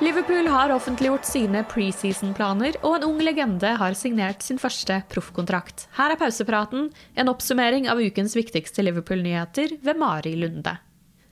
Liverpool har offentliggjort sine preseason-planer, og en ung legende har signert sin første proffkontrakt. Her er pausepraten, en oppsummering av ukens viktigste Liverpool-nyheter ved Mari Lunde.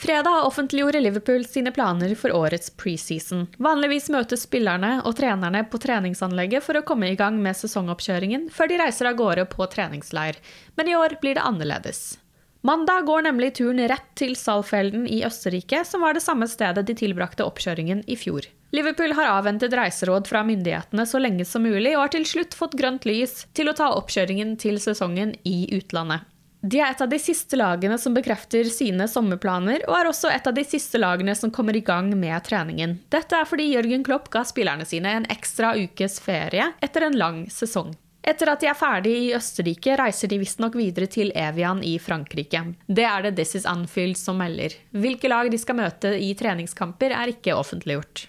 Fredag offentliggjorde Liverpool sine planer for årets preseason. Vanligvis møtes spillerne og trenerne på treningsanlegget for å komme i gang med sesongoppkjøringen før de reiser av gårde på treningsleir, men i år blir det annerledes. Mandag går nemlig turen rett til Salfelden i Østerrike, som var det samme stedet de tilbrakte oppkjøringen i fjor. Liverpool har avventet reiseråd fra myndighetene så lenge som mulig, og har til slutt fått grønt lys til å ta oppkjøringen til sesongen i utlandet. De er et av de siste lagene som bekrefter sine sommerplaner, og er også et av de siste lagene som kommer i gang med treningen. Dette er fordi Jørgen Klopp ga spillerne sine en ekstra ukes ferie etter en lang sesong. Etter at de er ferdig i Østerrike, reiser de visstnok videre til Evian i Frankrike. Det er det This Is Anfield som melder. Hvilke lag de skal møte i treningskamper, er ikke offentliggjort.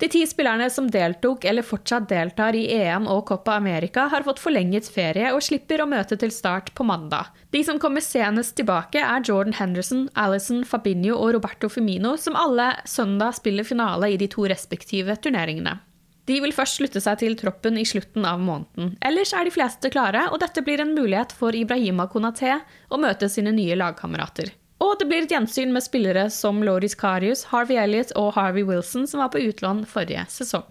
De ti spillerne som deltok eller fortsatt deltar i EM og Copa America, har fått forlenget ferie og slipper å møte til start på mandag. De som kommer senest tilbake, er Jordan Henderson, Alison Fabinho og Roberto Firmino, som alle søndag spiller finale i de to respektive turneringene. De vil først slutte seg til troppen i slutten av måneden. Ellers er de fleste klare, og dette blir en mulighet for Ibrahima Konaté å møte sine nye lagkamerater. Og det blir et gjensyn med spillere som Loris Karius, Harvey Elliot og Harvey Wilson, som var på utlån forrige sesong.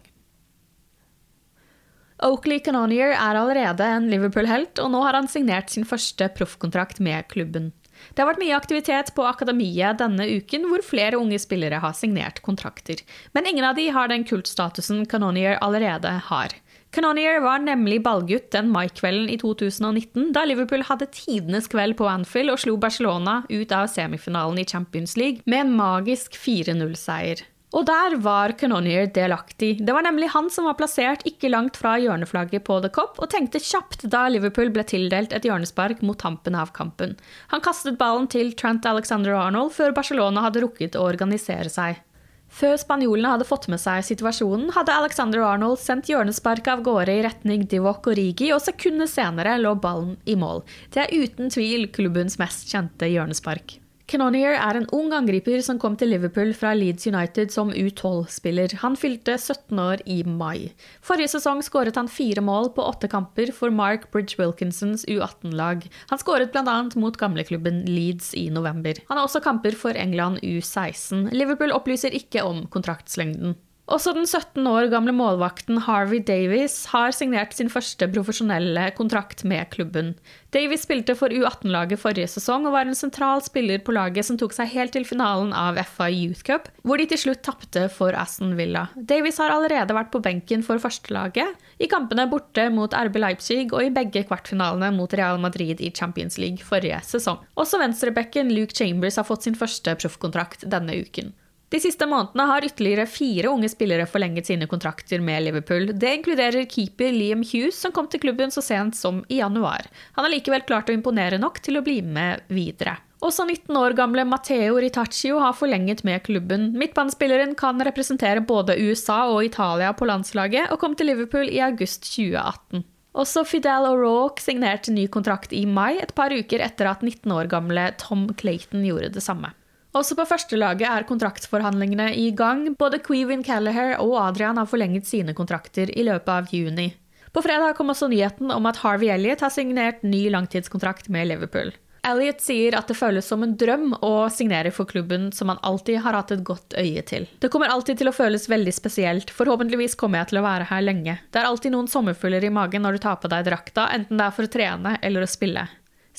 Oakley Canonier er allerede en Liverpool-helt, og nå har han signert sin første proffkontrakt med klubben. Det har vært mye aktivitet på akademiet denne uken, hvor flere unge spillere har signert kontrakter. Men ingen av de har den kultstatusen Canonier allerede har. Canonier var nemlig ballgutt den maikvelden i 2019, da Liverpool hadde tidenes kveld på Anfield og slo Barcelona ut av semifinalen i Champions League med en magisk 4-0-seier. Og der var Canonier delaktig. Det var nemlig han som var plassert ikke langt fra hjørneflagget på The Cop, og tenkte kjapt da Liverpool ble tildelt et hjørnespark mot tampen av kampen. Han kastet ballen til Trent Alexander Arnold før Barcelona hadde rukket å organisere seg. Før spanjolene hadde fått med seg situasjonen, hadde Alexander Arnold sendt hjørnesparket av gårde i retning Divok og Rigi, og sekunder senere lå ballen i mål. Det er uten tvil klubbens mest kjente hjørnespark. Canonier er en ung angriper som kom til Liverpool fra Leeds United som U12-spiller. Han fylte 17 år i mai. Forrige sesong skåret han fire mål på åtte kamper for Mark Bridge Wilkinsons U18-lag. Han skåret bl.a. mot gamleklubben Leeds i november. Han har også kamper for England U16. Liverpool opplyser ikke om kontraktslengden. Også den 17 år gamle målvakten Harvey Davies har signert sin første profesjonelle kontrakt med klubben. Davies spilte for U18-laget forrige sesong og var en sentral spiller på laget som tok seg helt til finalen av FA Youth Cup, hvor de til slutt tapte for Aston Villa. Davies har allerede vært på benken for førstelaget, i kampene borte mot RB Leipzig og i begge kvartfinalene mot Real Madrid i Champions League forrige sesong. Også venstrebekken Luke Chambers har fått sin første proffkontrakt denne uken. De siste månedene har ytterligere fire unge spillere forlenget sine kontrakter med Liverpool. Det inkluderer keeper Liam Hughes, som kom til klubben så sent som i januar. Han har likevel klart å imponere nok til å bli med videre. Også 19 år gamle Matteo Ritaccio har forlenget med klubben. Midtbanespilleren kan representere både USA og Italia på landslaget, og kom til Liverpool i august 2018. Også Fidel O'Rourke signerte ny kontrakt i mai, et par uker etter at 19 år gamle Tom Clayton gjorde det samme. Også på førstelaget er kontraktsforhandlingene i gang. Både Queven Callagher og Adrian har forlenget sine kontrakter i løpet av juni. På fredag kom også nyheten om at Harvey Elliot har signert ny langtidskontrakt med Liverpool. Elliot sier at det føles som en drøm å signere for klubben som han alltid har hatt et godt øye til. Det kommer alltid til å føles veldig spesielt, forhåpentligvis kommer jeg til å være her lenge. Det er alltid noen sommerfugler i magen når du tar på deg drakta, enten det er for å trene eller å spille.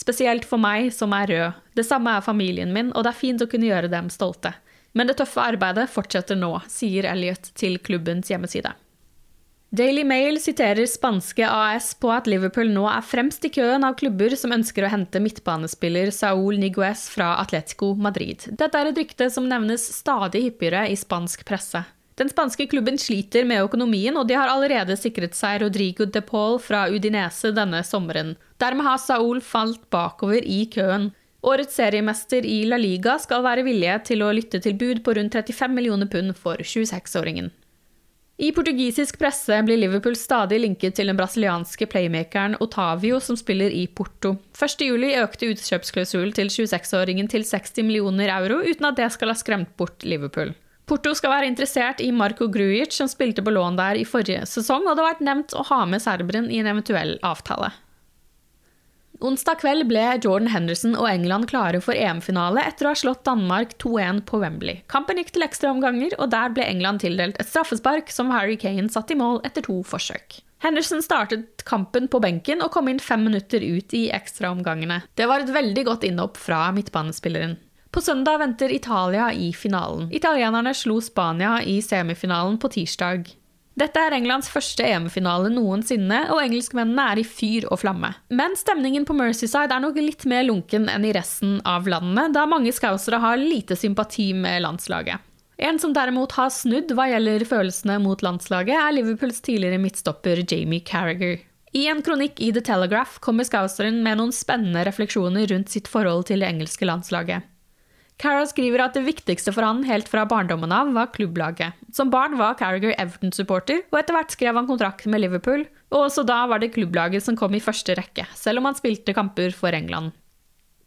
Spesielt for meg som er rød. Det samme er familien min, og det er fint å kunne gjøre dem stolte. Men det tøffe arbeidet fortsetter nå, sier Elliot til klubbens hjemmeside. Daily Mail siterer spanske AS på at Liverpool nå er fremst i køen av klubber som ønsker å hente midtbanespiller Saúl Niguez fra Atletico Madrid. Dette er et rykte som nevnes stadig hyppigere i spansk presse. Den spanske klubben sliter med økonomien, og de har allerede sikret seg Rodrigo de Paul fra Udinese denne sommeren. Dermed har Saul falt bakover i køen. Årets seriemester i La Liga skal være villige til å lytte til bud på rundt 35 millioner pund for 26-åringen. I portugisisk presse blir Liverpool stadig linket til den brasilianske playmakeren Otavio, som spiller i Porto. 1.7 økte utkjøpsklausulen til 26-åringen til 60 millioner euro, uten at det skal ha skremt bort Liverpool. Porto skal være interessert i Marco Grujic, som spilte på lån der i forrige sesong, og det har vært nevnt å ha med serberen i en eventuell avtale. Onsdag kveld ble Jordan Henderson og England klare for EM-finale etter å ha slått Danmark 2-1 på Wembley. Kampen gikk til ekstraomganger, og der ble England tildelt et straffespark som Harry Kane satte i mål etter to forsøk. Henderson startet kampen på benken og kom inn fem minutter ut i ekstraomgangene. Det var et veldig godt innhopp fra midtbanespilleren. På søndag venter Italia i finalen. Italienerne slo Spania i semifinalen på tirsdag. Dette er Englands første EM-finale noensinne, og engelskmennene er i fyr og flamme. Men stemningen på Mercyside er nok litt mer lunken enn i resten av landet, da mange scousere har lite sympati med landslaget. En som derimot har snudd hva gjelder følelsene mot landslaget, er Liverpools tidligere midtstopper Jamie Carriger. I en kronikk i The Telegraph kommer scouseren med noen spennende refleksjoner rundt sitt forhold til det engelske landslaget. Carroll skriver at det viktigste for han helt fra barndommen av var klubblaget. Som barn var Carriger Everton-supporter, og etter hvert skrev han kontrakt med Liverpool, og også da var det klubblaget som kom i første rekke, selv om han spilte kamper for England.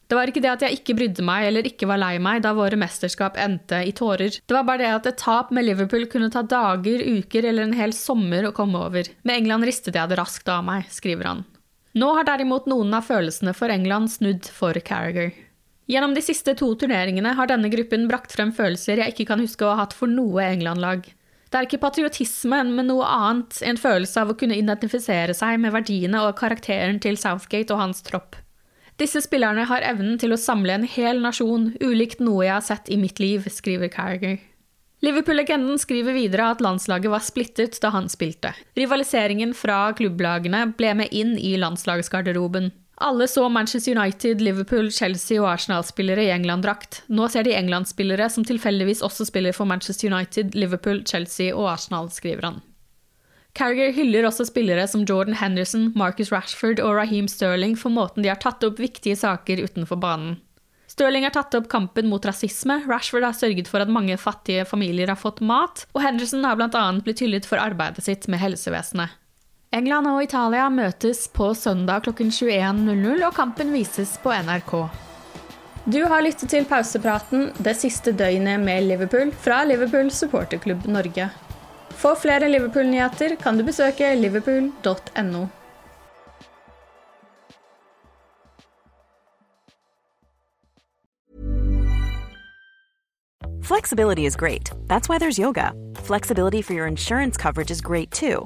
Det var ikke det at jeg ikke brydde meg eller ikke var lei meg da våre mesterskap endte i tårer. Det var bare det at et tap med Liverpool kunne ta dager, uker eller en hel sommer å komme over. Med England ristet jeg det raskt av meg, skriver han. Nå har derimot noen av følelsene for England snudd for Carriger. Gjennom de siste to turneringene har denne gruppen brakt frem følelser jeg ikke kan huske å ha hatt for noe England-lag. Det er ikke patriotisme, men noe annet, en følelse av å kunne identifisere seg med verdiene og karakteren til Southgate og hans tropp. Disse spillerne har evnen til å samle en hel nasjon, ulikt noe jeg har sett i mitt liv, skriver Carriger. Liverpool-legenden skriver videre at landslaget var splittet da han spilte. Rivaliseringen fra klubblagene ble med inn i landslagsgarderoben. Alle så Manchester United, Liverpool, Chelsea og Arsenal-spillere i England-drakt. Nå ser de England-spillere som tilfeldigvis også spiller for Manchester United, Liverpool, Chelsea og Arsenal, skriver han. Carriger hyller også spillere som Jordan Henderson, Marcus Rashford og Raheem Sterling for måten de har tatt opp viktige saker utenfor banen. Sterling har tatt opp kampen mot rasisme, Rashford har sørget for at mange fattige familier har fått mat, og Henderson har bl.a. blitt hyllet for arbeidet sitt med helsevesenet. England og Italia møtes på søndag klokken 21.00, og kampen vises på NRK. Du har lyttet til pausepraten det siste døgnet med Liverpool fra Liverpool supporterklubb Norge. For flere Liverpool-nyheter kan du besøke liverpool.no. Flexibility is great. That's why there's yoga. Flexibility for your insurance coverage is great too.